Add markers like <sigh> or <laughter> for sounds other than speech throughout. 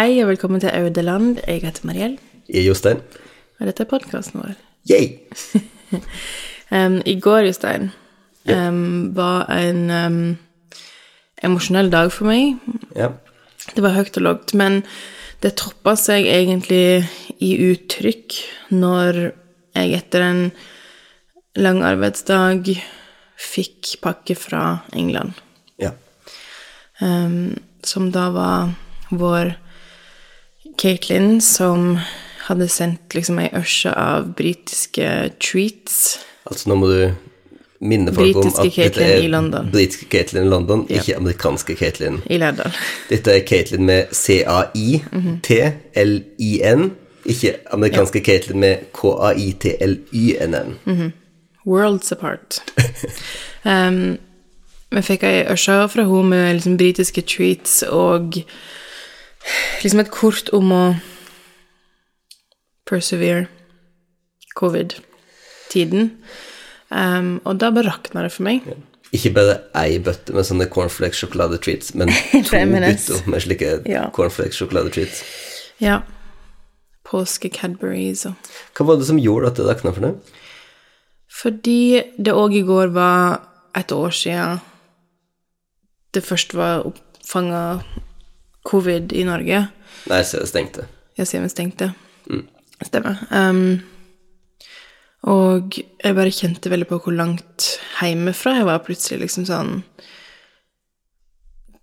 Hei og velkommen til Audeland. Jeg heter Mariell, Jeg er Jostein. og dette er podkasten vår. Yay! <laughs> um, I går, Jostein, um, var en um, emosjonell dag for meg. Ja. Det var høyt og lavt, men det toppa seg egentlig i uttrykk når jeg etter en lang arbeidsdag fikk pakke fra England. ja. Um, som da var vår Caitlin som hadde sendt liksom ei ørse av britiske treats. Altså, nå må du minne folk om at at dette er i London. britiske Caitlyn i London, Ja. ikke amerikanske Caitlyn. I Lærdal. Dette er Caitlyn med C-A-I-T-L-I-N, ikke amerikanske Caitlyn med K-A-I-T-L-Y-N-N. Worlds apart. <laughs> um, vi fikk ei ørse fra henne med liksom britiske treats og <sighs> liksom et kort om å persevere covid-tiden. Um, og da bare rakna det for meg. Ikke bare ei bøtte med sånne cornflakes-sjokoladetreats, men <laughs> to bytter med slike Ja. cornflakes-sjokoladetreats. Ja. Påske-Cadburys og Hva var det som gjorde at det rakna for deg? Fordi det òg i går var et år siden det først var oppfanga covid i Norge. Nei, så det stengte. Sier vi stengte. Stemmer. Um, og jeg bare kjente veldig på hvor langt hjemmefra jeg var plutselig. liksom sånn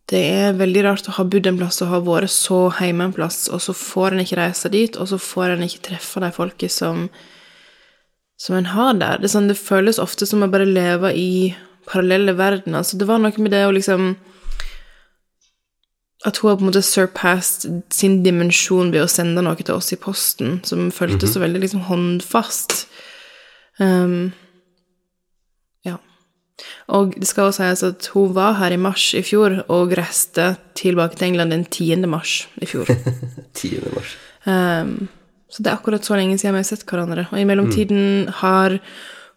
Det er veldig rart å ha bodd en plass og ha vært så hjemme en plass, og så får en ikke reise dit, og så får en ikke treffe de folket som som en har der. Det, sånn, det føles ofte som å bare leve i parallelle verdener. Så det var noe med det å liksom At hun har på en måte surpassed sin dimensjon ved å sende noe til oss i posten, som føltes så veldig liksom håndfast. Um, ja. Og det skal også sies at hun var her i mars i fjor, og reiste tilbake til England den 10. mars i fjor. <laughs> 10. mars. Um, så det er akkurat så lenge siden vi har sett hverandre. Og i mellomtiden har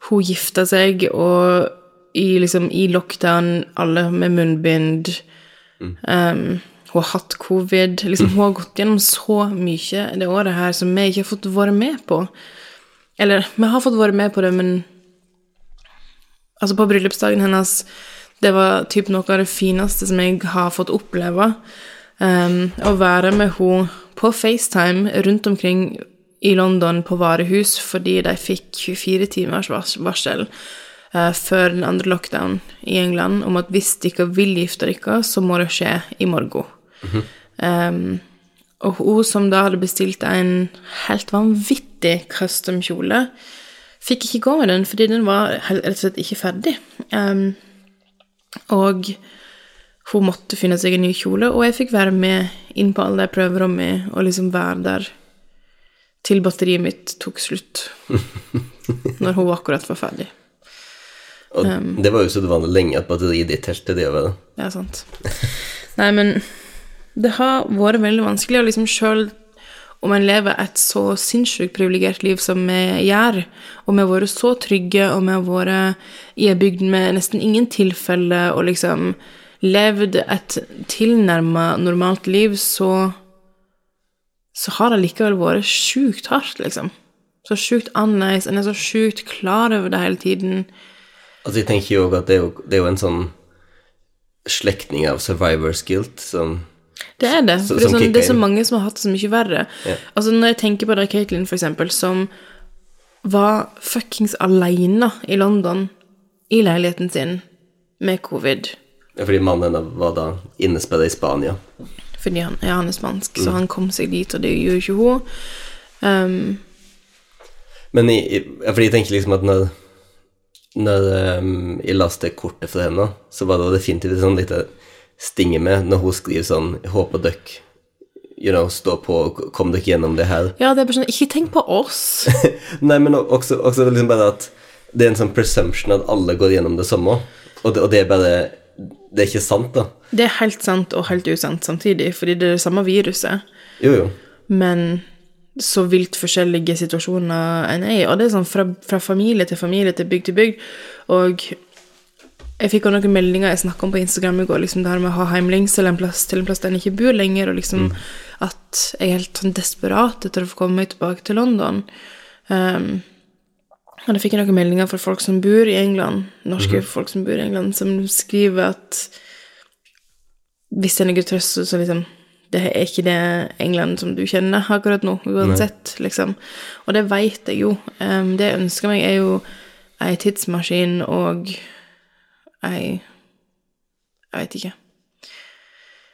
hun gifta seg, og i, liksom, i lockdown, alle med munnbind um, Hun har hatt covid. Liksom, hun har gått gjennom så mye det året her som vi ikke har fått være med på. Eller, vi har fått være med på det, men Altså, på bryllupsdagen hennes Det var typ noe av det fineste som jeg har fått oppleve. Um, å være med henne på FaceTime rundt omkring i London på varehus fordi de fikk 24 timers varsel eh, før den andre lockdown i England om at hvis dere vil gifte dere, så må det skje i morgen. Um, og hun som da hadde bestilt en helt vanvittig custom kjole, fikk ikke gå med den fordi den var rett og slett ikke ferdig. Um, og hun måtte finne seg en ny kjole, og jeg fikk være med inn på alle de prøverommene og liksom være der til batteriet mitt tok slutt. <laughs> Når hun akkurat var ferdig. Og det var jo så det var lenge at batteriet ditt telte det over. Ja, sant. Nei, men det har vært veldig vanskelig, og liksom sjøl om en lever et så sinnssykt privilegert liv som vi gjør, og vi har vært så trygge, og vi har vært i ei bygd med nesten ingen tilfeller, og liksom levd et tilnærma normalt liv, så så har det likevel vært sjukt hardt, liksom. Så sjukt annerledes. En er så sjukt klar over det hele tiden. Altså, jeg tenker jo at det er jo, det er jo en sånn slektning av survivor's guilt som Det er det. For det, er sånn, det er så mange som har hatt det så mye verre. Yeah. Altså Når jeg tenker på da Caitlyn, for eksempel, som var fuckings aleine i London, i leiligheten sin, med covid. ja, Fordi mannen hennes var da innesperret i Spania. Fordi han, ja, han er spansk, Mm. så han kom seg dit, og det gjorde ikke hun. Um, Men jeg, fordi jeg tenker liksom at når, når um, jeg leste kortet fra henne, så var det definitivt sånn lite stinge med når hun skriver sånn håper dere you know, stå på, kom dere gjennom det her. ja, det er bare sånn Ikke tenk på oss! <laughs> Nei, men også, også liksom bare at det er en sånn presumption at alle går gjennom det samme, og det, og det er bare Det er ikke sant, da. Det er helt sant og helt usant samtidig, fordi det er det samme viruset. Jo, jo. men så vilt forskjellige situasjoner en er i. Og det er sånn fra, fra familie til familie til bygd til bygd. Og jeg fikk også noen meldinger jeg snakka om på Instagram i går, liksom det her med å ha heimlengsel en plass til en plass der en ikke bor lenger, og liksom at jeg er helt sånn desperat etter å få komme meg tilbake til London. Um, og da fikk jeg noen meldinger fra folk som bor i England, norske folk som bor i England, som skriver at hvis det er trøst, så- liksom Det er ikke det England som du kjenner akkurat nå, uansett, liksom. Og det veit jeg jo. Um, det jeg ønsker meg, er jo ei tidsmaskin og ei Jeg veit ikke.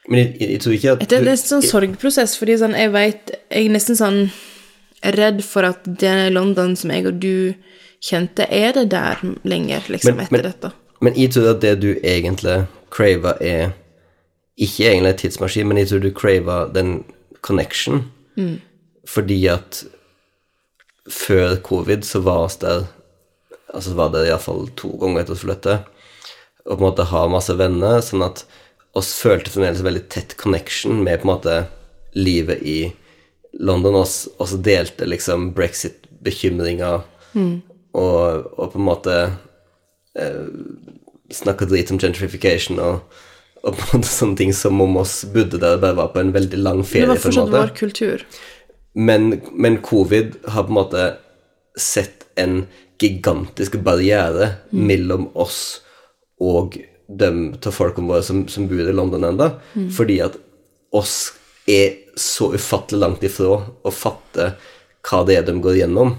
Men jeg, jeg, jeg tror ikke at Det, det er en sånn sorgprosess, fordi sånn, jeg veit Jeg er nesten sånn redd for at det London som jeg og du kjente, er det der lenger, liksom, Men- etter men- dette. Men jeg tror at det du egentlig craver, er ikke egentlig en tidsmaskin, men jeg tror du craver den connection. Fordi at før covid så var vi der Altså var det iallfall to ganger etter oss flyttet, og på en måte ha masse venner, sånn at oss følte fremdeles veldig tett connection med på en måte livet i London. Oss, oss delte liksom brexit-bekymringer og, og på en måte snakka drit om gentrification og, og på en måte sånne ting som om oss bodde der og bare var på en veldig lang ferie. Det var fortsatt vår kultur. Men, men covid har på en måte sett en gigantisk barriere mellom oss og de av folkene våre som, som bor i London ennå, fordi at oss er så ufattelig langt ifra å fatte hva det er de går gjennom.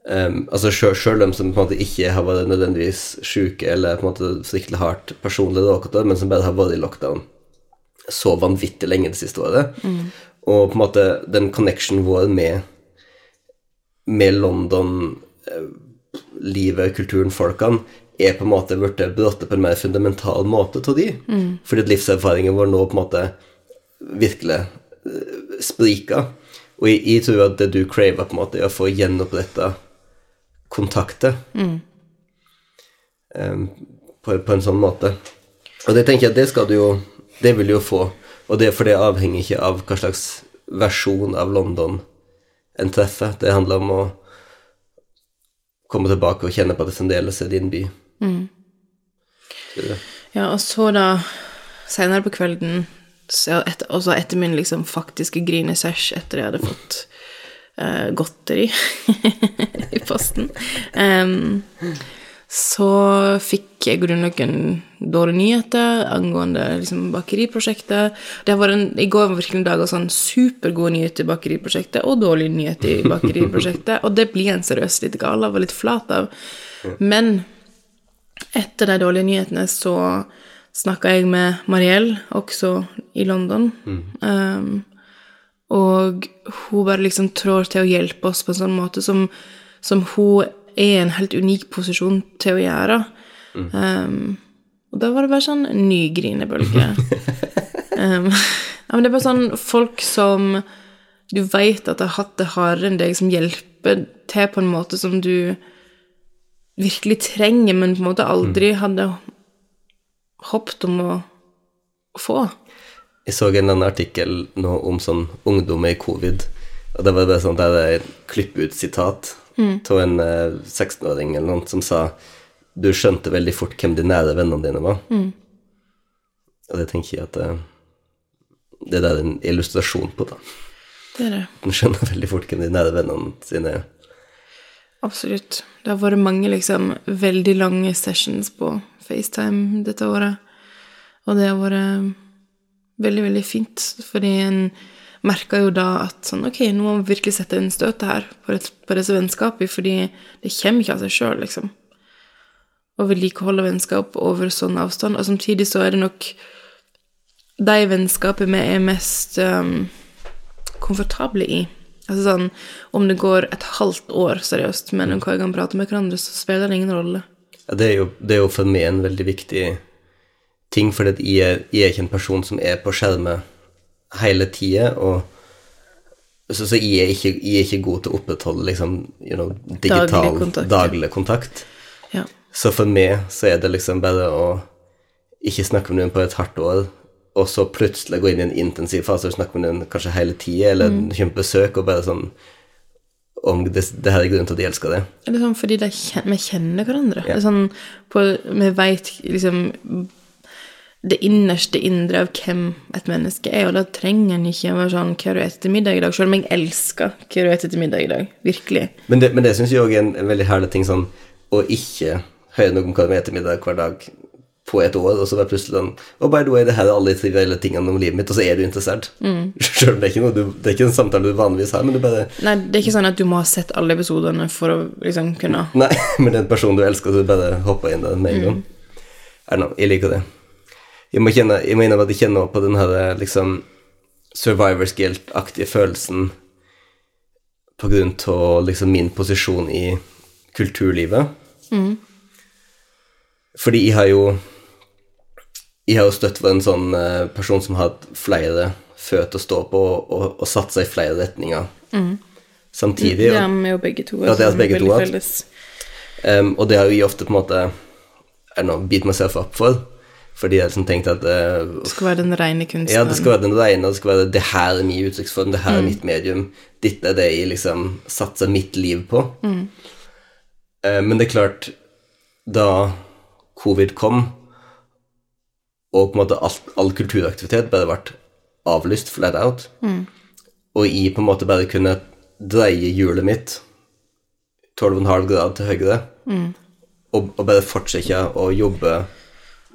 Um, altså Sjøl de som på en måte ikke har vært nødvendigvis syke eller på en måte fryktelig hardt personlig råkete, men som bare har vært i lockdown så vanvittig lenge det siste året. Og på en måte den connection vår med, med London, eh, livet, kulturen, folkene, er på en måte blitt bedratt på en mer fundamental måte av de. Fordi at livserfaringen vår nå på en måte virkelig eh, spriker. Og jeg, jeg tror at det du craver, på en måte, er å få gjenoppretta kontakter. Em, på, på en sånn måte. Og det tenker jeg at det skal du jo Det vil du jo få. Og det for det avhenger ikke av hva slags versjon av London en treffer. Det handler om å komme tilbake og kjenne på at det fremdeles er din by. Tror. Ja, og så da, senere på kvelden, så etter, også etter min liksom faktiske grinesesh etter jeg hadde fått uh, godteri <laughs> i posten, um, så fikk jeg grunn noen dårlige nyheter angående liksom, bakeriprosjektet. Det vært en, I går var virkelig en dag av sånn supergode nyheter i bakeriprosjektet og dårlige nyheter i bakeriprosjektet, og det blir en seriøst litt gal av og litt flat av. Men etter de dårlige nyhetene så snakka jeg med Mariell, også i London. Um, og hun bare liksom trår til å hjelpe oss på en sånn måte som, som hun er i en helt unik posisjon til å gjøre. Um, og da var det bare sånn ny grinebølge. <laughs> um, ja, men det er bare sånn folk som du veit at har hatt det hardere enn deg, som hjelper til på en måte som du virkelig trenger, men på en måte aldri hadde håpet om å, få. Jeg så en annen artikkel nå om sånn ungdom i covid, og det var bare sånn der jeg klippet ut sitat av en eh, 16-åring eller noe som sa du skjønte veldig fort hvem de nære vennene dine var. Og det tenker jeg at det, det der er en illustrasjon på, da. Det er det. Du skjønner veldig fort hvem de nære vennene sine er. Absolutt. Det har vært mange liksom veldig lange sessions på FaceTime dette året. Og det har vært veldig, veldig fint, fordi en merka jo da at sånn Ok, nå må vi virkelig sette inn støtet her på disse vennskapene, fordi det kommer ikke av seg sjøl, liksom. Å vedlikeholde vennskap over sånn avstand. Og samtidig så er det nok de vennskapene vi er mest um, komfortable i. Altså sånn, Om det går et halvt år seriøst mellom hver gang vi prater med hverandre, så spiller det ingen rolle. Ja, det, er jo, det er jo for meg en veldig viktig ting, for jeg, jeg er ikke en person som er på skjermet hele tida, så, så jeg, er ikke, jeg er ikke god til å opprettholde liksom, you know, digital Daglig kontakt, daglig kontakt. Ja. Så for meg så er det liksom bare å ikke snakke med noen på et hardt år, og så plutselig gå inn i en intensiv fase og snakke med den kanskje hele tida, eller Mm. kjøpe besøk, og bare sånn om det, det her er grunnen til at de elsker det. Er det sånn fordi de kjen- vi kjenner hverandre? Det er sånn på, Vi veit liksom det innerste indre av hvem et menneske er, og da trenger en ikke å være sånn Hva har du spist til middag i dag? Selv om jeg elsker hva har du spist til middag i dag. Virkelig. Men det, men det syns jeg òg er en, en veldig herlig ting, sånn å ikke høre noe om hva du spiser middag hver dag på et år, og så være plutselig den Og by the way, det her er alle de trivielle tingene om livet mitt, og så er du interessert. Mm. <laughs> Selv om det er ikke noe du, det er ikke en samtale du vanligvis har, men du bare Nei, det er ikke sånn at du må ha sett alle episodene for å liksom kunne <laughs> Nei, men det er en person du elsker, så du bare hopper inn der med en gang. Mm. don't know, jeg liker det. Jeg må, kjenne, jeg må innrømme at jeg kjenner på den her liksom survivors guilt-aktige følelsen på grunn av liksom min posisjon i kulturlivet. Mm. Fordi jeg har jo Jeg har jo støtt for en sånn eh, person som har hatt flere føtter å stå på og, og, og satt seg i flere retninger samtidig. Det og- er vi jo begge to. Ja, det er altså, begge to, felles. Um, og det har jo jeg ofte på en måte I don't bit meg selv opp for. Fordi jeg liksom tenkte at uh, Det skal være den rene kunstneren. Ja, det skal være den rene, det skal være det her er min uttrykksform, det her er mitt medium, dette er det jeg liksom satser mitt liv på. Eh, men det er klart, da covid kom, og på en måte alt, all kulturaktivitet bare ble avlyst flat out, og jeg på en måte bare kunne dreie hjulet mitt 12,5 grad til høyre, og, og bare fortsette å jobbe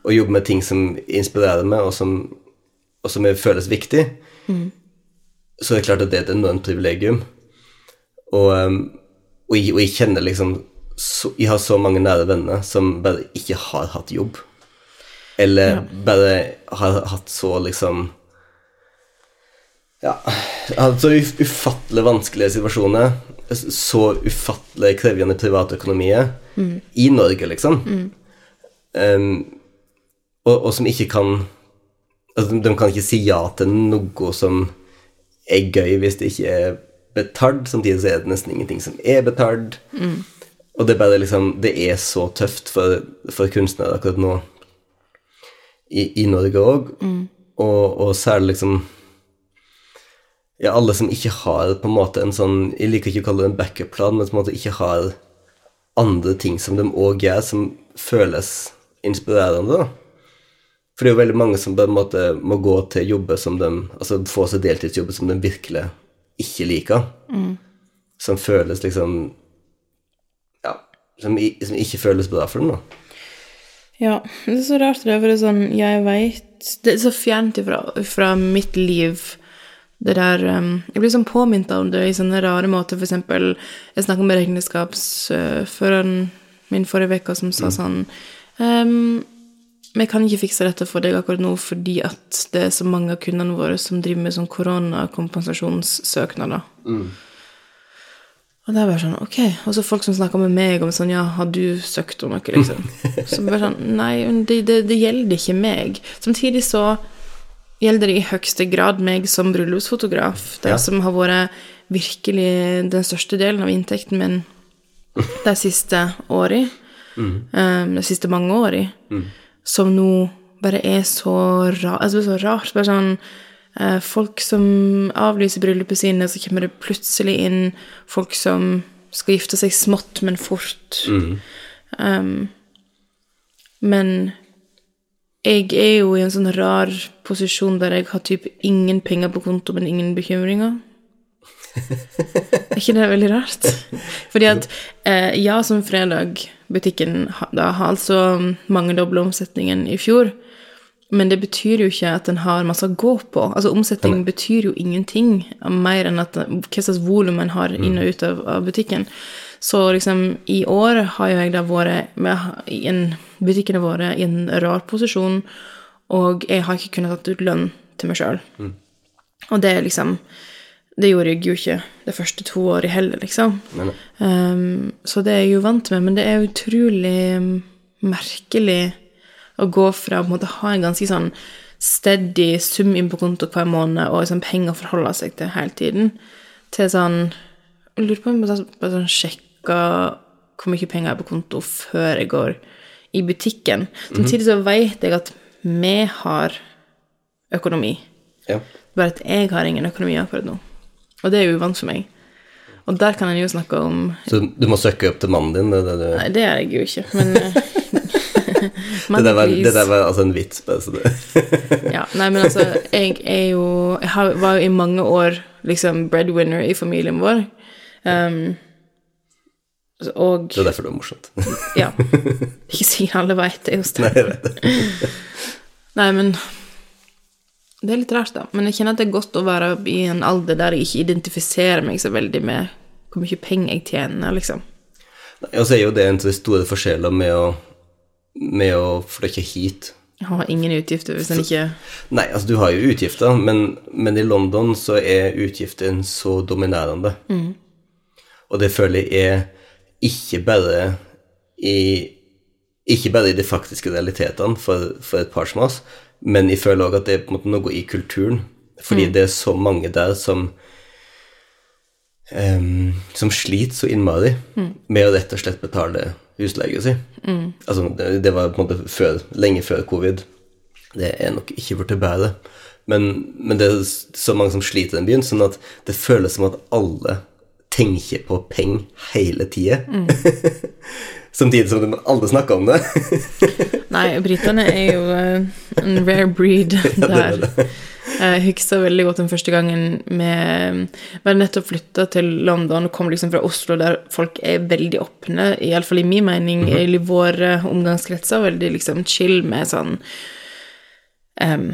og jobbe med ting som inspirerer meg, og som, og som føles viktig, så er det klart at det er et enormt privilegium. Og, um, og, jeg, jeg kjenner liksom så, Jeg har så mange nære venner som bare ikke har hatt jobb. Eller bare har hatt så liksom Ja hatt så uf- ufattelig vanskelige situasjoner. Så ufattelig krevende privatøkonomier. I Norge, liksom. Um, og, og som ikke kan altså, De kan ikke si ja til noe som er gøy hvis det ikke er betalt. Samtidig så er det nesten ingenting som er betalt. Og det er bare liksom Det er så tøft for, for kunstnere akkurat nå i, i Norge òg. Og, og særlig liksom Ja, alle som ikke har på en måte en sånn Jeg liker ikke å kalle det en backup-plan, men på en måte ikke har andre ting som de òg gjør, som føles inspirerende. da. For det er jo veldig mange som på en måte må gå til jobber som de Altså få seg deltidsjobber som de virkelig ikke liker. Som føles liksom Ja, som, som ikke føles bra for dem, da. Ja, det er så rart det, for det er sånn, jeg vet, det er så fjernt ifra, fra mitt liv, det der, um, jeg blir sånn påminnet av det i sånne rare måter, for eksempel, jeg snakket med regnskapsføreren min forrige uke, som sa sånn, um, vi kan ikke fikse dette for deg akkurat nå, fordi at det er så mange av kundene våre som driver med sånn koronakompensasjonssøknader. Og det er bare sånn, ok. Og så folk som snakker med meg om sånn, ja, har du søkt om noe, liksom? <laughs> Så bare sånn, nei, det, det, det gjelder ikke meg. Samtidig så gjelder det i høyeste grad meg som bryllupsfotograf. Det Ja. som har vært virkelig den største delen av inntekten min de siste åra. Um, de siste mange åra. Som nå bare er så rart. Altså, så rart. Bare sånn Folk som avlyser bryllupet sine, så kommer det plutselig inn folk som skal gifte seg smått, men fort. Um, men jeg er jo i en sånn rar posisjon der jeg har typ ingen penger på konto, men ingen bekymringer. Er ikke det veldig rart? <laughs> Fordi at eh, ja, som fredag, butikken har altså mangedobla omsetningen i fjor. Men det betyr jo ikke at den har masse å gå på. Altså Omsetning betyr jo ingenting mer enn at hva slags volum en har inn og ut av, av butikken. Så liksom i år har jo jeg da vært med i en Butikken har vært i en rar posisjon, og jeg har ikke kunnet tatt ut lønn til meg sjøl. Og det er liksom Det gjorde jeg jo ikke de første to årene heller, liksom. Nei. Um, så det er jeg jo vant med, men det er utrolig um, merkelig å gå fra å ha en ganske sånn steady sum inn på konto hver måned og liksom penger å forholde seg til hele tiden, til sånn Jeg lurer på om jeg bare sånn sjekka hvor mye penger jeg har på konto før jeg går i butikken. Samtidig så vet jeg at vi har økonomi. ja. Bare at jeg har ingen økonomi akkurat nå. Og det er jo uvant for meg. Og der kan en jo snakke om Så du må søke opp til mannen din? Det, det du... Nei, det er jeg jo ikke, men <laughs> eh, <laughs> Det der var, det der var altså en vits, bare så det <laughs> Ja, nei, men altså, jeg er jo Jeg har, var jo i mange år liksom breadwinner i familien vår. Um, og Det er derfor det er morsomt. <laughs> Ja. Ikke si alle veit det, Jostein. Nei, jeg vet det. Nei, men Det er litt rart, da. Men jeg kjenner at det er godt å være i en alder der jeg ikke identifiserer meg så veldig med hvor mye penger jeg tjener, liksom. Nei, Og så er jo det en av de store forskjeller med å, med å flytte hit. Jeg har ingen utgifter hvis en ikke Nei, altså du har jo utgifter, men, men i London så er utgiftene så dominerende. Og det føler jeg er ikke bare i ikke bare i de faktiske realitetene for, for et par som oss, men jeg føler òg at det er på en måte noe i kulturen. Fordi det er så mange der som um, som sliter så innmari med å rett og slett betale husleia si. Altså, det, det var på en måte før, lenge før covid. Det er nok ikke blitt bedre. Men, men det er så mange som sliter i den byen, sånn at det føles som at alle tenker på penger hele tida. <laughs> Samtidig som de aldri snakker om det. <laughs> Nei, britene er jo eh, en rare breed <laughs> det er der. Jeg husker veldig godt den første gangen med Vi hadde nettopp flytta til London og kom liksom fra Oslo, der folk er veldig åpne, iallfall i min mening, i våre omgangskretser, veldig liksom chill med sånn em,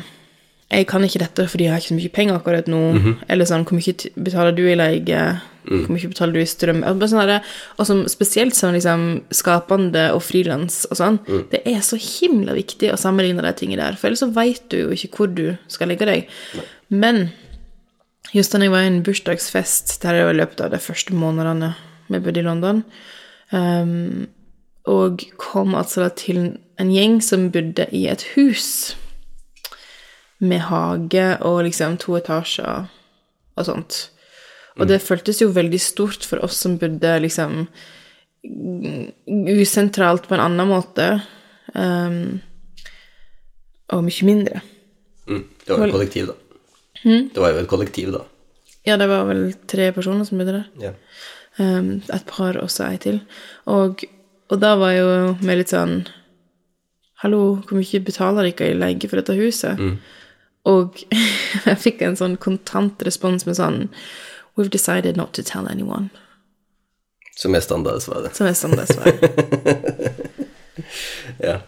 Jeg kan ikke dette fordi jeg har ikke så mye penger akkurat nå. Eller sånn Hvor mye betaler du i leie? Hvor mye betaler du i strøm? Og sånn og som spesielt som liksom skapende og frilans og sånn. Det er så himla viktig å sammenligne de tingene der, for ellers så veit du jo ikke hvor du skal legge deg. Men just da jeg var i en bursdagsfest der jeg var i løpet av de første månedene vi bodde i London, um, og kom altså da til en gjeng som bodde i et hus med hage og liksom to etasjer og sånt. Og det føltes jo veldig stort for oss som bodde liksom usentralt på en annen måte, Um, og mye mindre. Mm, det var jo et kollektiv, da. Det var jo et kollektiv, da. Ja, det var vel tre personer som bodde der. Yeah. Um, et par og så ei til. Og, og da var jo vi litt sånn Hallo, hvor mye betaler dere i leie for dette huset? Og <laughs> jeg fikk en sånn kontant respons med sånn We've decided not to tell anyone. Som er standardsvaret. Som er standardsvaret. svaret. <laughs> Ja.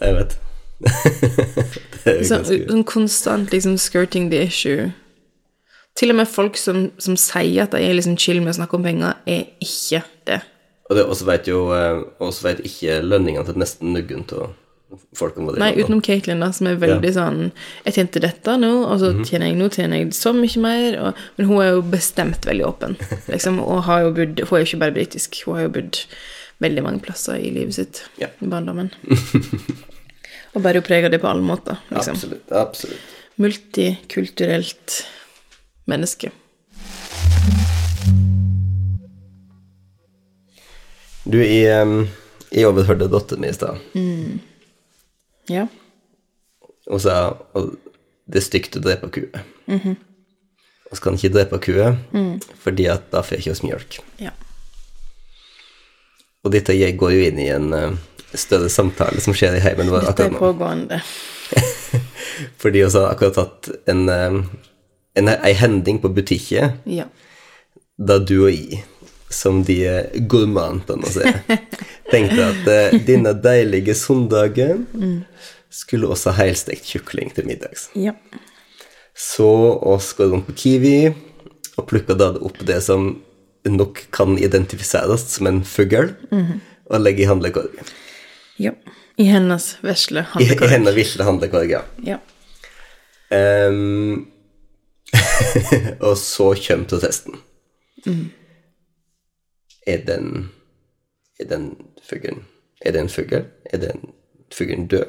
Jeg vet. <laughs> det er jo Så, ganske sånn konstant liksom skirting the issue. Til og med folk som, som sier at de er liksom chill med å snakke om penger, er ikke det. Og det også vet jo eh, også vet ikke lønningene til nesten nuggen til Nei, utenom Katelyn, da, som er veldig Ja. sånn Jeg tjente dette nå, og så tjener jeg nå tjener jeg så mye mer. Og, men hun er jo bestemt veldig åpen, <laughs> liksom, og har jo bodd Hun er jo ikke bare britisk, hun har jo bodd veldig mange plasser i livet sitt Ja. i barndommen. <laughs> og bare av det på alle måter, liksom. Absolutt. absolutt. Multikulturelt menneske. Du, jeg, jeg overhørte datteren min i stad. Ja. Hun sa det er stygt å drepe kuer. Og så kan ikke drepe kuer, fordi at da får ikke oss mjølk. ja. Og dette jeg går jo inn i en eh, større samtale som skjer i heimen vår akkurat nå. Dette er pågående. <laughs> Fordi vi har akkurat tatt en, eh, en, en hending på butikken Ja. da du og jeg, som de gourmandene å tenkte at eh, denne deilige søndagen skulle også ha helstekt kjukling til middags. ja. Så oss går rundt på Kiwi og plukker da opp det som nok kan identifiseres som en fugl, og legger i handlekorgen. Ja. I hennes vesle I, i hennes vesle handlekorg, ja. Ja. Um, <laughs> og så kommer protesten. Er den Er den fuglen Er det en fugl? Er den fuglen død?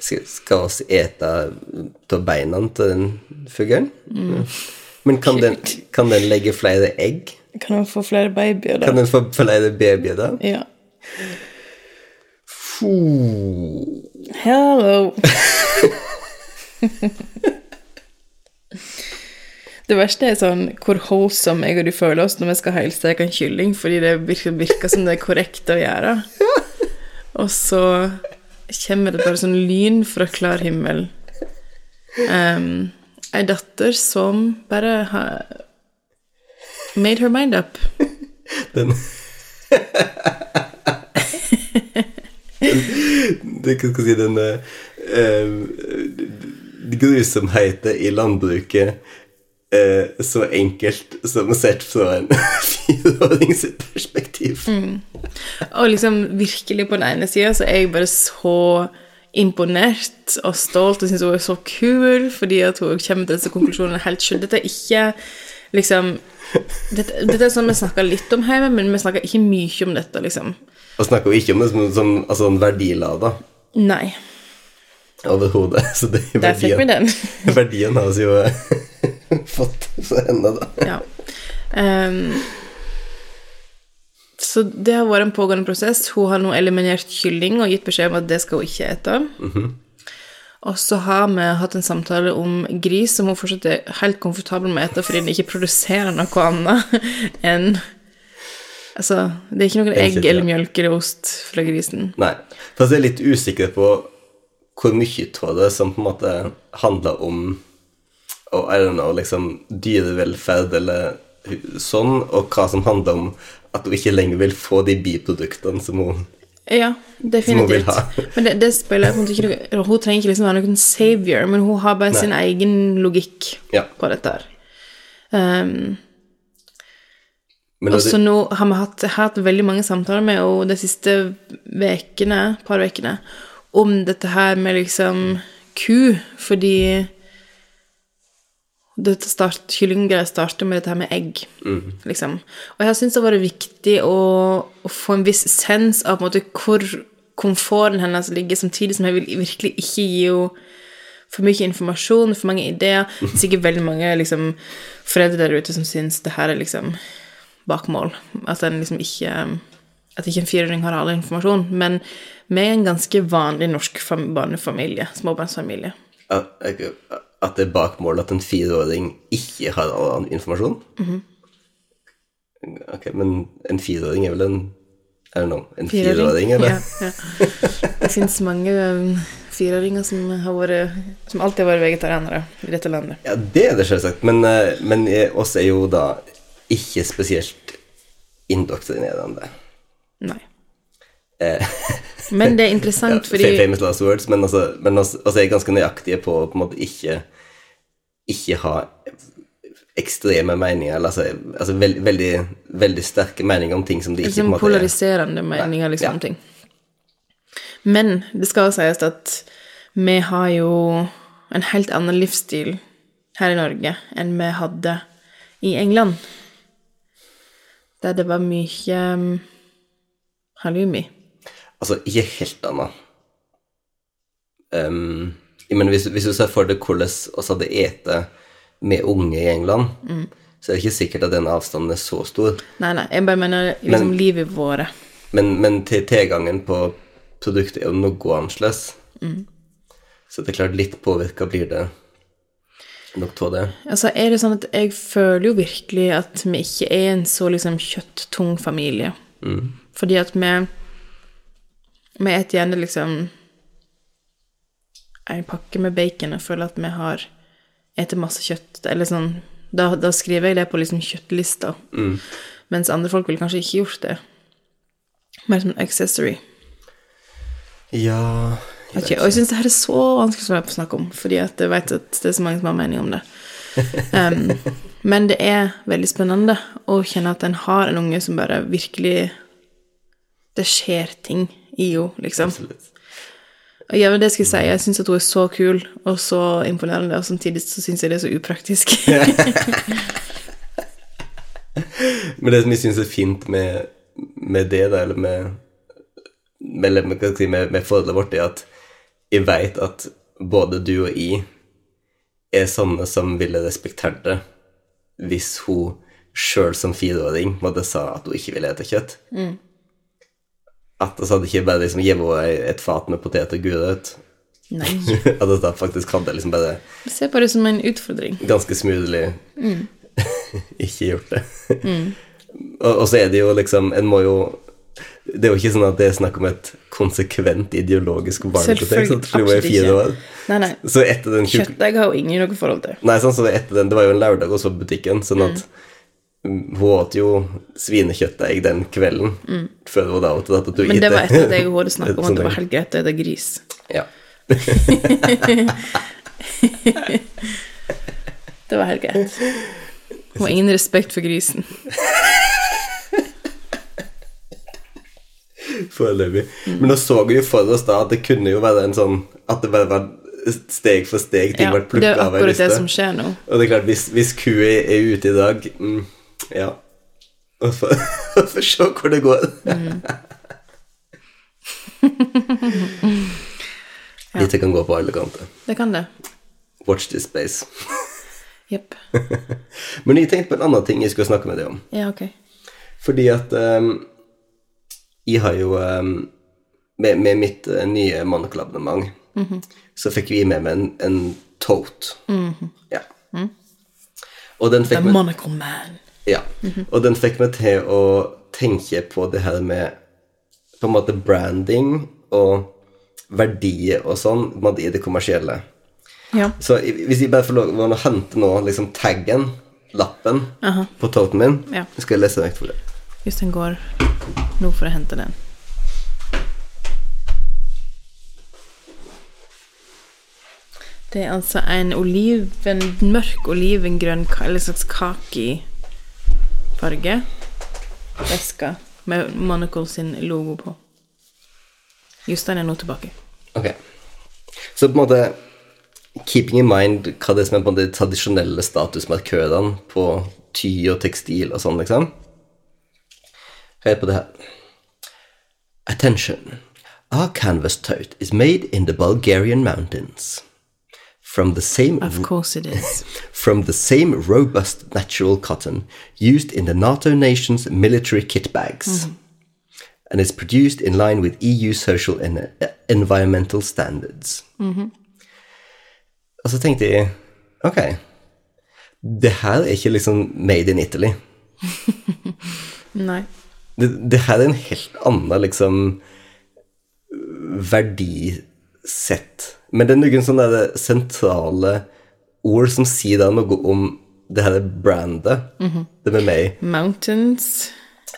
Skal, skal oss ete av beina til den fuglen? Men kan den, <laughs> kan den legge flere egg? Kan den få flere babyer, da? Kan den få flere babyer da? Ja. Fuh. Hello. <laughs> Det verste er sånn hvor holdsom jeg og du føler oss når vi skal helsteke en kylling, fordi det virker, virker som det er korrekt å gjøre. Og så kommer det bare sånn lyn fra klar himmel. Um, ei datter som bare har made her mind up. Den Det kan si den uh, grusomheten i landbruket eh, så enkelt som sett fra en <laughs> fireårings perspektiv. Og liksom virkelig på den ene sida så er jeg bare så imponert og stolt og syns hun er så kul fordi at hun kommer til disse konklusjonene helt sjøl. Dette er ikke liksom dette, dette er sånn vi snakker litt om hjemme, men vi snakker ikke mye om dette, liksom. Og snakker jo ikke om det som, som altså, en verdilada Nei. overhodet. <laughs> Så det er Der fikk vi verdien, den. <laughs> verdien har jo fått <laughs> fra henne, da. Ja. Um, så det har vært en pågående prosess. Hun har nå eliminert kylling og gitt beskjed om at det skal hun ikke ete. Og så har vi hatt en samtale om gris, som hun fortsatt er helt komfortabel med å ete fordi den ikke produserer noe annet <laughs> enn Altså, det er ikke noen egg eller mjølk eller ost fra grisen. Nei. For jeg er litt usikker på hvor mye av det som på en måte handler om og, I don't know, liksom dyrevelferd eller sånn, og hva som handler om at hun ikke lenger vil få de biproduktene som hun Ja, definitivt. Men det, det spiller hun ikke Hun trenger ikke liksom være noen savior, men hun har bare Nei. sin egen logikk Ja. på dette her. Um, Og det, så nå har vi hatt, hatt veldig mange samtaler med henne de siste vekene, par ukene om dette her med liksom ku, fordi start, kyllinggreier starter med dette her med egg, liksom. Og jeg har syntes det har vært viktig å, å få en viss sens av måte hvor komforten hennes ligger, samtidig som jeg vil virkelig ikke gi henne for mye informasjon, for mange ideer. Det er sikkert veldig mange liksom, foreldre der ute som syns det her er liksom bakmål. At en liksom ikke At ikke en fireåring har all informasjon. Men vi er en ganske vanlig norsk barnefamilie. Småbarnsfamilie. at, at det er bakmål at en fireåring ikke har all annen informasjon? Ok, men en fireåring er vel en I don't know, en fireåring, eller? Ja, ja. Det fins mange um, fireåringer som, har vært, som alltid har vært vegetarianere i dette landet. Ja, det er det selvsagt, men, eh, men oss er jo da ikke spesielt indoktrinerende. Nei. Eh, <laughs> Men det er interessant <laughs> ja, fordi Famous last words, men altså, men altså, oss er ganske nøyaktige på å på en måte ikke, ikke ha ekstreme meninger, eller altså, altså veld, veldig, veldig sterke meninger om ting som de ikke på liksom en måte er polariserende meninger, liksom, Ja. ting. Men det skal sies at vi har jo en helt annen livsstil her i Norge enn vi hadde i England. Der det var mye um, halloumi. Altså, ikke helt annet. Um, mener, hvis, hvis du ser for deg hvordan oss hadde ete med unge i England, så er det ikke sikkert at den avstanden er så stor. Nei, nei, jeg bare mener liksom Men- livet våre. Men, men til tilgangen på produktet er jo noe annerledes. Så det er klart, litt påvirka blir det nok av det. Altså, er det sånn at jeg føler jo virkelig at vi ikke er en så liksom kjøtttung familie. Fordi at vi Vi et gjerne liksom en pakke med bacon og føler at vi har spist masse kjøtt. Eller sånn da, da skriver jeg det på liksom kjøttlista. Mens andre folk ville kanskje ikke gjort det. Mer som en accessory. Ja Vet ikke, Og jeg syns det her er så vanskelig å snakke om, fordi at jeg vet at det er så mange som har mening om det. <laughs> Um, men det er veldig spennende å kjenne at en har en unge som bare virkelig Det skjer ting i henne, liksom. Absolutt. Ja, men det skal jeg si, jeg syns at hun er så kul og så imponerende, og samtidig så syns jeg det er så upraktisk. <laughs> Men det som jeg syns er fint med, med det, da, eller med med, eller med, si, med, med forholdet vårt, er at jeg veit at både du og jeg er sånne som ville respektert det hvis hun sjøl som fireåring måtte sa at hun ikke ville spise kjøtt. At vi hadde ikke bare liksom henne et fat med potet og gulrøtt. Nei. <laughs> At vi faktisk hadde liksom bare Jeg ser på det som en utfordring. ganske smoothly <laughs> ikke gjort det. <laughs> og, og så er det jo liksom En må jo Det er jo ikke sånn at det er snakk om et konsekvent ideologisk var jo absolutt ikke. Nei, nei. Så etter den Kjøttdeig har jo ingen noe forhold til. Nei, sånn, så etter den, det var jo en lørdag også på butikken, sånn at mm. Hun åt jo svinekjøttdeig den kvelden før hun da åt ratatouille. Mm. Men det var etter at jeg og Håre snakket om Sånn at det var <laughs> helt greit å spise gris. Ja. <laughs> Det var helt greit. Hun har ingen respekt for grisen. <laughs> Foreløpig. Men nå så vi jo for oss da at det kunne jo være en sånn At det bare var steg for steg ting Ja, ble det plukka er av ei akkurat det som skjer nå. Og det er klart, hvis, hvis kua er ute i dag mm, Ja. Og for, få se hvor det går. <laughs> Dette kan gå på alle kanter. Det kan det. Watch this space. <laughs> Jepp. <laughs> Men jeg tenkte på en annen ting jeg skulle snakke med deg om. Ja, ok. Fordi at um, Jeg har jo um, med, med mitt uh, nye Monocle-abonnement så fikk vi med meg en, en tote. Ja. Og den The fikk meg Monocle Man. Ja. Og den fikk meg til å tenke på det her med på en måte branding og verdier og sånn i det kommersielle. Ja. Så hvis jeg bare får lov å hente nå liksom taggen, lappen, på toten min, Ja. så skal jeg lese vekk for det. Jostein går nå for å hente den. Det er altså en oliven, mørk olivengrønn, eller slags kaki-farge. Veske med Monocle sin logo på. Jostein er nå tilbake. Ok. Så på en måte keeping in mind hva det er som er på de tradisjonelle statusmarkørene på ty og tekstil og sånn, liksom. Hør på det her. Attention. Our canvas tote is made in the Bulgarian mountains. From the same Of course it is. <laughs> from the same robust natural cotton used in the NATO nations' military kit bags, and is produced in line with EU social and uh, environmental standards. Og så tenkte jeg ok, det her er ikke liksom made in Italy. <laughs> Nei. Det, det her er en helt annen liksom verdisett. Men det er noen sånne sentrale ord som sier da noe om det her brandet. Det med meg. Mountains.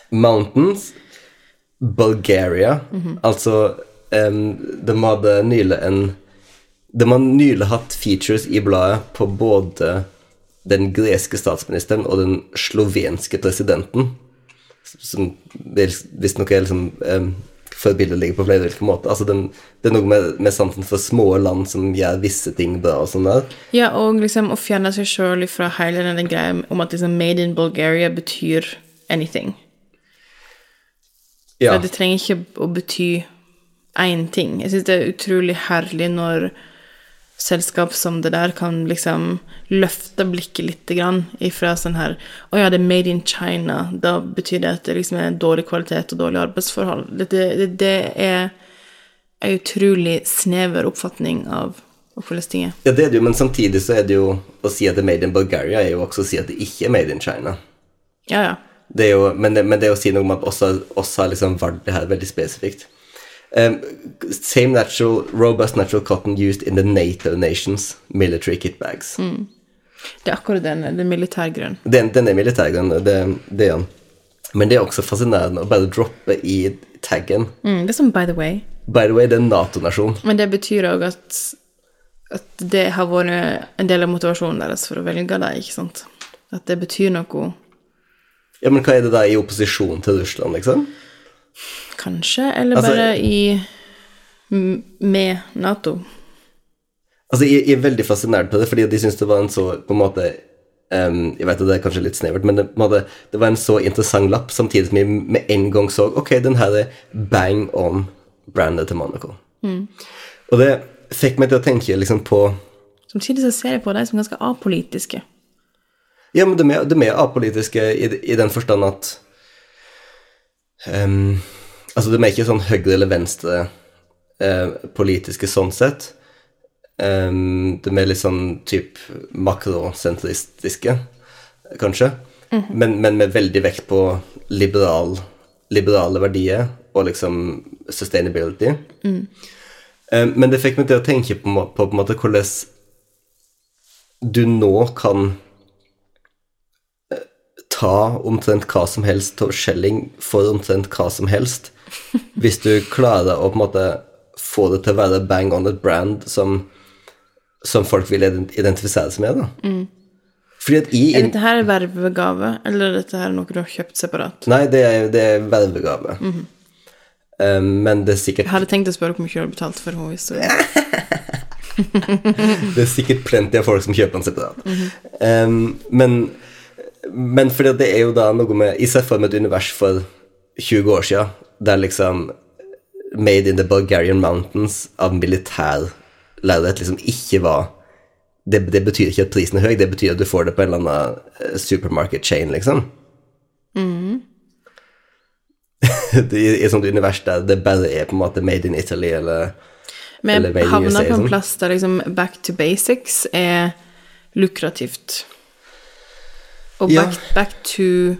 Mountains, Bulgaria Altså, um, de hadde nylig en De har nylig hatt features i bladet på både den greske statsministeren og den slovenske presidenten. Som visstnok er liksom um, forbilledlige på flere ulike måter. Altså, den, det er noe med, med sansen for små land som gjør visse ting bra og sånn der. Ja, og liksom å fjerne seg sjøl fra hele den greia om at liksom made in Bulgaria betyr anything. Ja. For det trenger ikke å bety én ting. Jeg syns det er utrolig herlig når selskap som det der kan liksom løfte blikket litt grann ifra sånn her Å ja, det er made in China. Da betyr det at det liksom er dårlig kvalitet og dårlige arbeidsforhold. Det, det, det er en utrolig snever oppfatning av av hvordan ting er. Ja, det er det jo, men samtidig så er det jo å si at det er made in Bulgaria, er jo også å si at det ikke er made in China. Ja, ja. Det jo, men, det, men det å si noe om at oss har, oss har liksom valgt det her veldig spesifikt. Um, same natural, robust natural cotton used in the NATO nations military kit bags. Det er akkurat den. Den militærgrønn. Den, den er militærgrønn, det, det er den. Men det er også fascinerende å bare droppe i taggen. Mm, det er som by the way. By the way, det er en Nato-nasjon. Men det betyr òg at, at det har vært en del av motivasjonen deres for å velge det, ikke sant? At det betyr noe, Ja, men hva er det da i opposisjon til Russland, liksom? Kanskje, eller Altså- bare i med Nato. Altså, jeg, jeg er veldig fascinert på det, fordi de syns det var en så på en måte Um, Jeg vet at det er kanskje litt snevert, men det, måte, det var en så interessant lapp, samtidig som jeg med en gang så Ok, den her er bang on brandet til Monaco. Og det fikk meg til å tenke liksom på Samtidig så ser jeg på deg som ganske apolitiske. Ja, men de er, de er apolitiske i, i den forstand at em, Altså, de er ikke sånn høyre eller venstre eh, politiske sånn sett. Um, de er litt sånn typ makrosentristiske, kanskje. men, men med veldig vekt på liberal, liberale verdier og liksom sustainability. Eh, men det fikk meg til å tenke på, på, på en måte hvordan du nå kan ta omtrent hva som helst av skjelling for omtrent hva som helst, hvis du klarer å på en måte få det til å være bang on et brand som, som folk vil identifisere seg med. da. Fordi at i Er dette her vervegave, eller er dette her noe du har kjøpt separat? Nei, det er, det er vervegave. Eh, men det er sikkert Jeg hadde tenkt å spørre hvor mye du har betalt for henne. <laughs> Det er sikkert plenty av folk som kjøper den separat. Em, men, men fordi det er jo da noe med I seg for meg et univers for 20 år siden, der liksom Made in the Bulgarian Mountains av militær lerret liksom ikke var det, det betyr ikke at prisen er høy, det betyr at du får det på en eller annen eh, supermarket chain, liksom. <laughs> det er et sånt univers der det bare er på en måte made in Italy eller Vi USA, på en sånn. plass der liksom back to basics er lukrativt. Og Ja. back, back to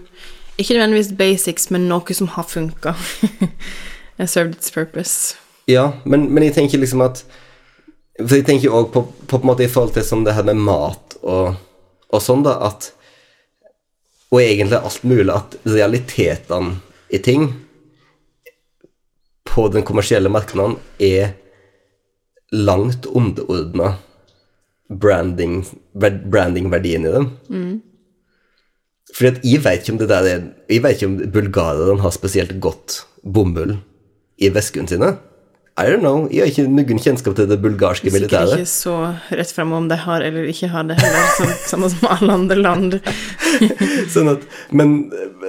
Ikke nødvendigvis basics, men noe som har funka. <laughs> served its purpose. Ja, men, men jeg tenker liksom at For jeg tenker òg på, på, en måte i forhold til som det her med mat og, og sånn, da, at Og egentlig alt mulig, at realitetene i ting på den kommersielle markedet er langt underordna branding, brandingverdien i dem. Fordi at jeg vet ikke om det der er Jeg vet ikke om bulgarerne har spesielt godt bomull i veskene sine. I don't know. Jeg har ikke noen kjennskap til det bulgarske militæret. Sikkert ikke så rett frem om de har eller ikke har det heller, som, <laughs> samme som alle andre land. <laughs> Sånn at, men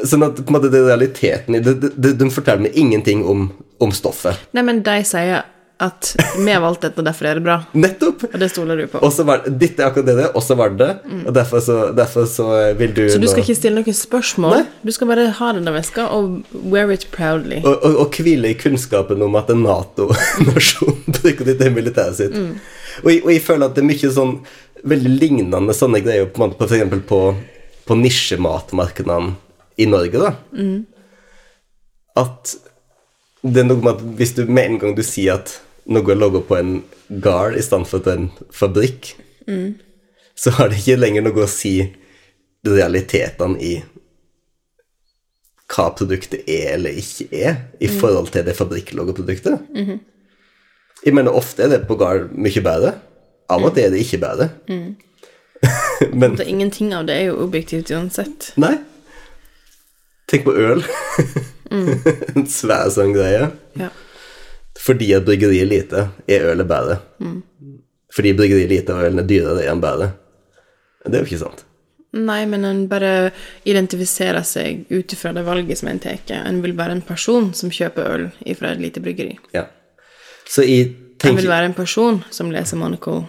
sånn at på en måte det er realiteten i det, det, det, De forteller meg ingenting om, om stoffet. Nei, men de sier at vi har valgt dette, og derfor er det bra. Nettopp! Og det stoler du på. Og så var det, Dette er akkurat det og så var det det. Og derfor så, derfor så vil du Så du nå- skal ikke stille noen spørsmål? Nei. Du skal bare ha denne veska og wear it proudly. og, og, og hvile i kunnskapen om at en Nato-nasjon <laughs> bruker det til militæret sitt. Og, jeg, og jeg føler at det er mye sånn veldig lignende sånne greier på, på, eksempel på, på nisjematmarkedene i Norge, da. At det er noe med at hvis du med en gang du sier at noe er laget på en gard i stedet for på en fabrikk, så har det ikke lenger noe å si realitetene i hva produktet er eller ikke er, i forhold til det fabrikklogoproduktet. Mm -hmm. Jeg mener, ofte er det på gard mye bedre. Av og til er det ikke bedre. <laughs> Men Det, ingenting av det er jo objektivt uansett. nei. Tenk på øl. <laughs> en svær sånn greie. Ja. Fordi at bryggeriet er lite, er ølet bedre. Fordi bryggeriet er lite og ølen er dyrere, er den bedre. Det er jo ikke sant. Nei, men en bare identifiserer seg ut ifra det valget som en tar. En vil være en person som kjøper øl fra et lite bryggeri. Ja. Så jeg En vil være en person som leser Monaco,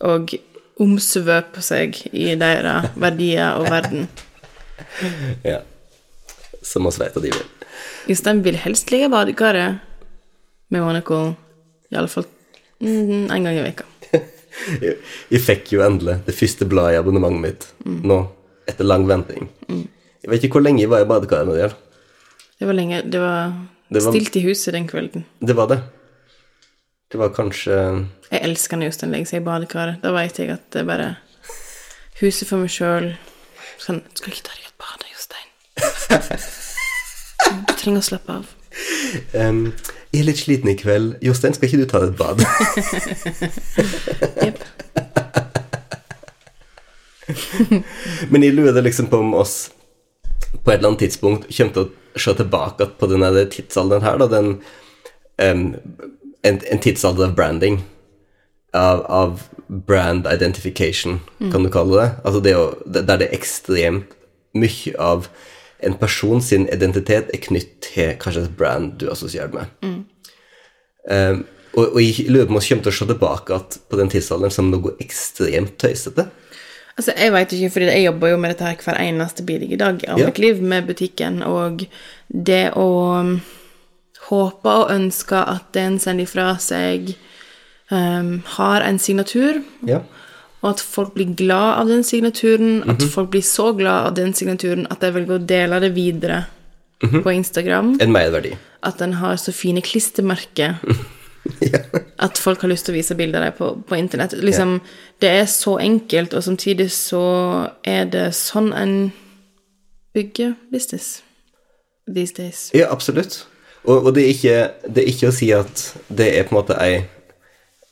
og omsvøper seg i deres verdier og verden. <laughs> Ja. Som oss vet at de vil. Jostein vil helst ligge i badekaret med Monaco iallfall mm, en gang i veka. <laughs> Jeg, fikk jo endelig det første bladet i abonnementet mitt nå, etter lang venting. Jeg vet ikke hvor lenge jeg var i badekaret med det. Det var lenge Det var, Det var- stilt i huset den kvelden. Det var det. Det var kanskje Jeg elsker når Jostein legger seg i badekaret. Da vet jeg at det er bare huset for meg sjøl. Sånn Skal ikke ta deg et bad, Jostein? <laughs> Du trenger å slappe av. em, Jeg er litt sliten i kveld. Jostein, skal ikke du ta deg et bad? <laughs> <laughs> Men jeg lurer liksom på om oss på et eller annet tidspunkt kommer til å se tilbake på denne tidsalderen her, da, den um, en, en tidsalder av branding. Av, av brand identification, kan du kalle det. Altså det å, der det er ekstremt mye av en person sin identitet er knytt til kanskje et brand du er med. med. Um, og, og jeg lurer på om vi kommer til å se tilbake på den tidsalderen som noe ekstremt tøysete. Altså, jeg vet ikke, fordi jeg jobber jo med dette her hver eneste bidige dag av Ja. mitt liv med butikken, og det å um, håpe og ønske at det en sender ifra seg, um, har en signatur, Ja. Og at folk blir glad av den signaturen, at folk blir så glad av den signaturen at jeg velger å dele det videre på Instagram. En merverdi. at den har så fine klistremerker <laughs> at folk har lyst til å vise bilder av deg på, på internett. Liksom, Det er så enkelt, og samtidig så er det sånn en bygger business these days. Ja, absolutt. Og, og det, er ikke, det er ikke å si at det er på en måte ei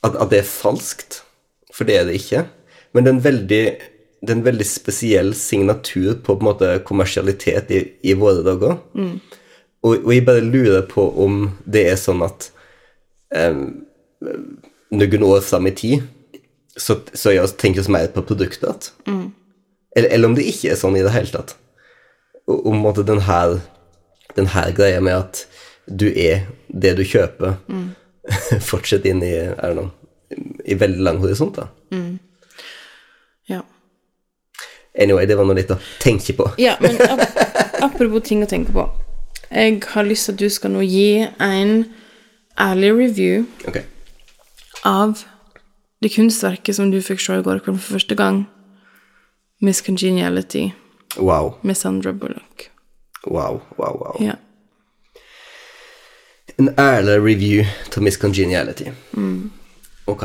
at, at det er falskt, for det er det ikke. Men det er en veldig, er en veldig spesiell signatur på, på måte kommersialitet i, i våre dager. Og, og jeg bare lurer på om det er sånn at um, noen år fram i tid så, så jeg tenker vi mer på produktet. Eller, eller om det ikke er sånn i det hele tatt. Og om at den her, den her greia med at du er det du kjøper, <laughs> fortsetter inn i, er know, i veldig lang horisont. da. Ja. Anyway, det var noe litt å tenke på. Ja, men <laughs> ap apropos ting å tenke på. Jeg har lyst til at du skal nå gi en ærlig review okay. av det kunstverket som du fikk se i går kveld for første gang. Miss Congeniality Wow, med Sandra Bullock. wow, wow, wow. Ja. En ærlig review til Miss Congeniality. Ok.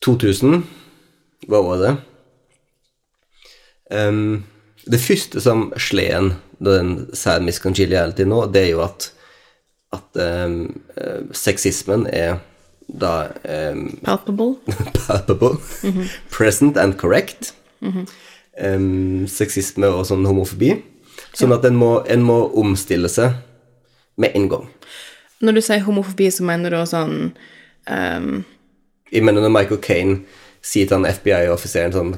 2000 Hva var det? Um, det første som slår en når den sier Miss Congeniality nå, det er jo at, at eh, sexismen er da um, Palpable. <laughs> palpable, present and correct. Em, sexisme og sånn homofobi. Sånn at en må, en må omstille seg med en gang. Når du sier homofobi, så mener du sånn um... Jeg mener når Michael Kane sier til han FBI-offiseren sånn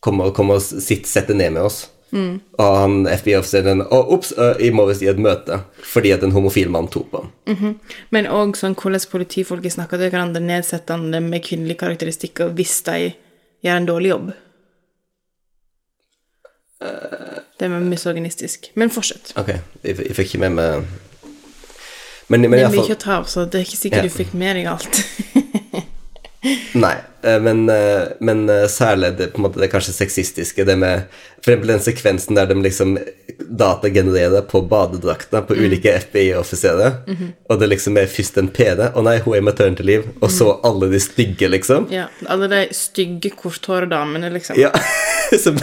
Kom og, kom og sitt, sett deg ned med oss. Og han FBI-offiseren Å, ops, jeg må visst i et møte fordi at en homofil mann tok på ham. Men òg sånn hvordan politifolket snakker til hverandre nedsettende med kvinnelige karakteristikker hvis de gjør en dårlig jobb. Det er misogynistisk. Men fortsett. Ok, jeg, jeg fikk ikke med meg Men, men Det er mye å ta av, så det er ikke sikkert Ja. du fikk med deg alt. <laughs> Nei, eh, men, eh, men eh, særlig det, på en måte, det kanskje sexistiske, det med eksempel den sekvensen der de liksom datagenererer på badedrakta på ulike FBI-offiserer, og det liksom er først en PD Å nei, hun er i til liv, og så alle de stygge, liksom. ja, Alle de stygge, korthårede damene, liksom. Ja, <laughs> som,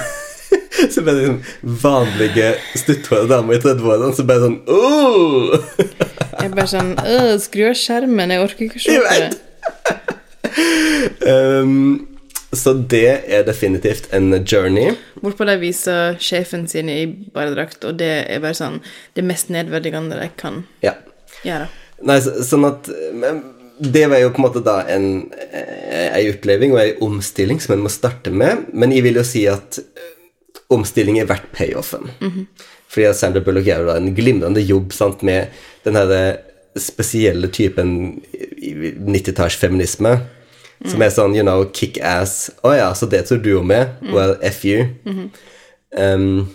som er liksom vanlige stutthårede damer i 30-årene, som bare sånn oh! Jeg bare sånn Skru av skjermen, jeg orker ikke å se på det. Um, Så det er definitivt en journey. Hvorpå de viser sjefen sin i badedrakt, og det er bare sånn det mest nedverdigende de kan Ja. gjøre. Nei, så, sånn at men Det var jo på en måte da en, en oppleving og en omstilling som en må starte med, men jeg vil jo si at eh, omstilling er verdt payoffen. Fordi at Sandra Bullock gjør da en glimrende jobb sant, med den her eh, spesielle typen 90-tallsfeminisme, som er sånn, you know, kick ass. Å ja, så det tror du om med? Well, F you. Um,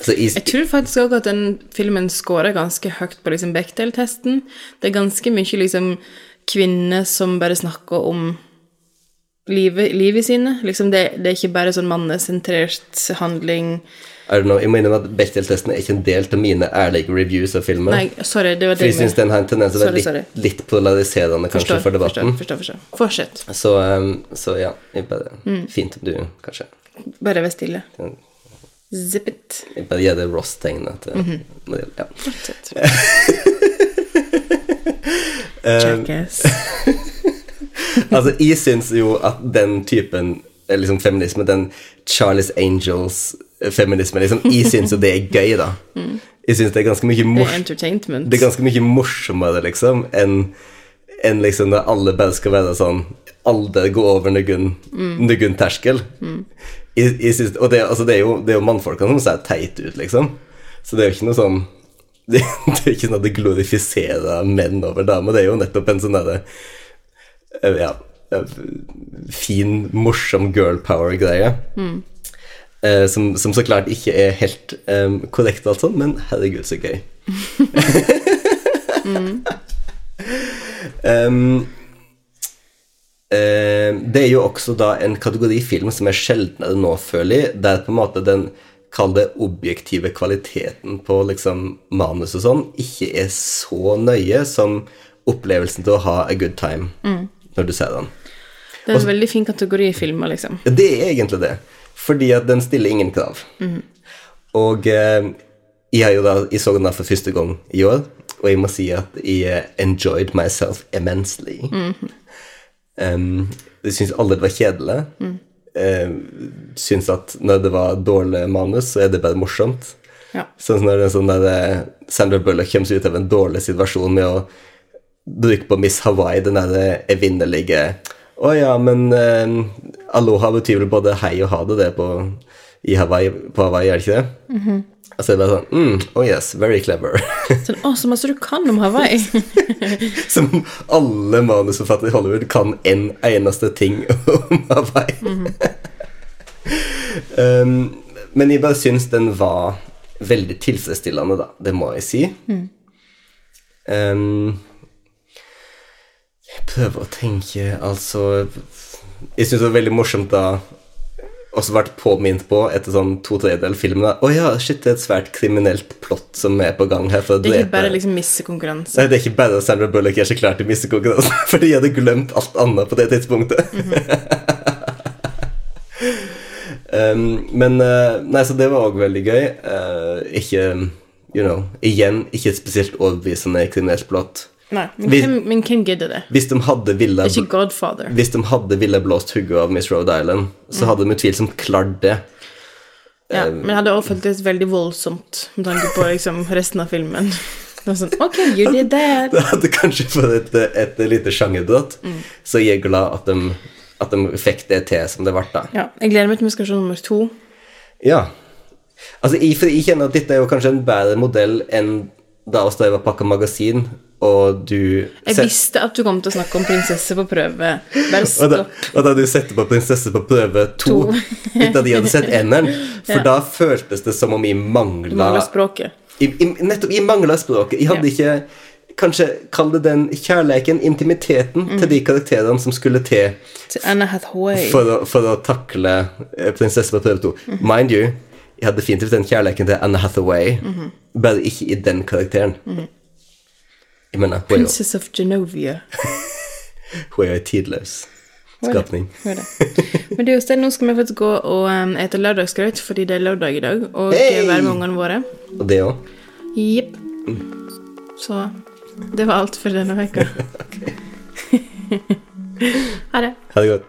så i, Jeg tror faktisk også at den filmen scorer ganske høyt på liksom Bechdel-testen. Det er ganske mye liksom kvinner som bare snakker om livet, livet sine. Liksom det, det er ikke bare sånn mannesentrert handling. I don't know, jeg må innrømme at Bechdel-testen er ikke en del av mine ærlige reviews av filmen. Nei, sorry, det var For det jeg syns den har en tendens til å være litt, litt polariserende kanskje Forstår, for debatten. forstår, forstår. Fortsett. Så, um, så ja, bare, Mm. fint om du kanskje Bare vær stille. Zip it. Jeg bare gir det Ross-tegnet. til- mm -hmm. ja. Eh, <laughs> Jackass. <laughs> Altså, jeg syns jo at den typen eh, liksom feminisme, den Charles Angels-feminisme liksom, Jeg syns jo det er gøy, da. Jeg syns det er ganske mye Det er. Det er ganske mye morsommere, liksom, enn en liksom når alle bare skal være sånn Alle går over Nugun, terskel. Jeg, jeg synes, og det, altså, det, er jo, det er jo mannfolkene som ser teit ut, liksom. Så det er jo ikke noe sånn Det, <laughs> det er ikke sånn at det glorifiserer menn over damer. Det er jo nettopp en sånn derre eh, Ja eh, fin, morsom girl power-greie. Eh, som, som så klart ikke er helt um, korrekt, og alt sånt, men herregud, så gøy. <laughs> Um, eh, det er jo også da en kategori film som er sjeldnere nå, føler jeg, der på en måte den kall det objektive kvaliteten på liksom manus og sånn, ikke er så nøye som opplevelsen til å ha a good time når du ser den. Det er en veldig fin kategori i filmer, liksom. Det er egentlig det. Fordi at den stiller ingen krav. Og eh, jeg, har jo da, jeg så den da for første gang i år, og jeg må si at jeg eh, enjoyed myself immensely. um, jeg syns aldri det var kjedelig. Eh, syns at når det var dårlig manus, så er det bare morsomt. Ja. Sånn når sånn der eh, Sandra Bullock kommer seg ut av en dårlig situasjon med å bruke på Miss Hawaii den derre evinnelige Å ja, men eh, aloha betyr vel både hei og ha det, det på, i Hawaii, på Hawaii, er det ikke det? Altså det er bare sånn mm, Oh yes, very clever. Sånn, å, så masse du kan om Hawaii. <laughs> Som alle manusforfattere i Hollywood kan en eneste ting <laughs> om Hawaii. <laughs> um, men jeg bare syns den var veldig tilfredsstillende, da. Det må jeg si. Um, jeg prøver å tenke, altså Jeg syns det var veldig morsomt da også vært påminnet på etter sånn to tredjedeler filmen Å ja, shit, det er et svært kriminelt plott som er på gang her for Det er ikke bare liksom missekonkurranse. Nei, det er ikke bare at Sandra Bullock er så klar til konkurransen, <laughs> fordi jeg hadde glemt alt annet på det tidspunktet. <laughs> um, men eh, Nei, så det var òg veldig gøy. Uh, ikke You know, igjen, ikke et spesielt overbevisende kriminelt plott. Nei, men hvis, hvem, men hvem gidder det? Hvis de hadde ville ikke Godfather. Hvis de hadde ville blåst hodet av Miss Rhode Island, så hadde de utvilsomt klart det. Ja, men det hadde også føltes veldig voldsomt med tanke på liksom resten av filmen. Det var sånn Ok, you did that. <laughs> Det hadde kanskje fått et, et, lite sjangerbrott, så jeg er glad at de, at de fikk det til som det ble, da. Ja, jeg gleder meg til vi skal se nummer to. Ja. Altså, jeg, jeg kjenner at dette er jo kanskje en bedre modell enn da oss drev og pakka magasin, og du Jeg visste at du kom til å snakke om prinsesse på prøve. Bare <laughs> og da, stopp. og da du setter på Prinsesse på prøve to, To. uten at de hadde sett eneren, <laughs> for Ja. da føltes det som om vi mangla språket. I, i, Nettopp, jeg mangla språket. Jeg hadde ikke Kanskje kall det den kjærleiken, intimiteten, til de karakterene som skulle til for å, for å takle eh, Prinsesse på prøve to. Mind you, jeg hadde definitivt den kjærleiken til Anna Hathaway, bare ikke i den karakteren. Jeg mener, hun er jo Princess of Genovia. <laughs> hun er jo en tidløs skapning. Det, det. Men det er jo nå skal vi faktisk gå og um, ete lørdagsgrøt fordi det er lørdag i dag, og hey! være med ungene våre. Og det òg. Jepp. Mm. Så det var alt for denne uka. <laughs> ha det. Ha det godt.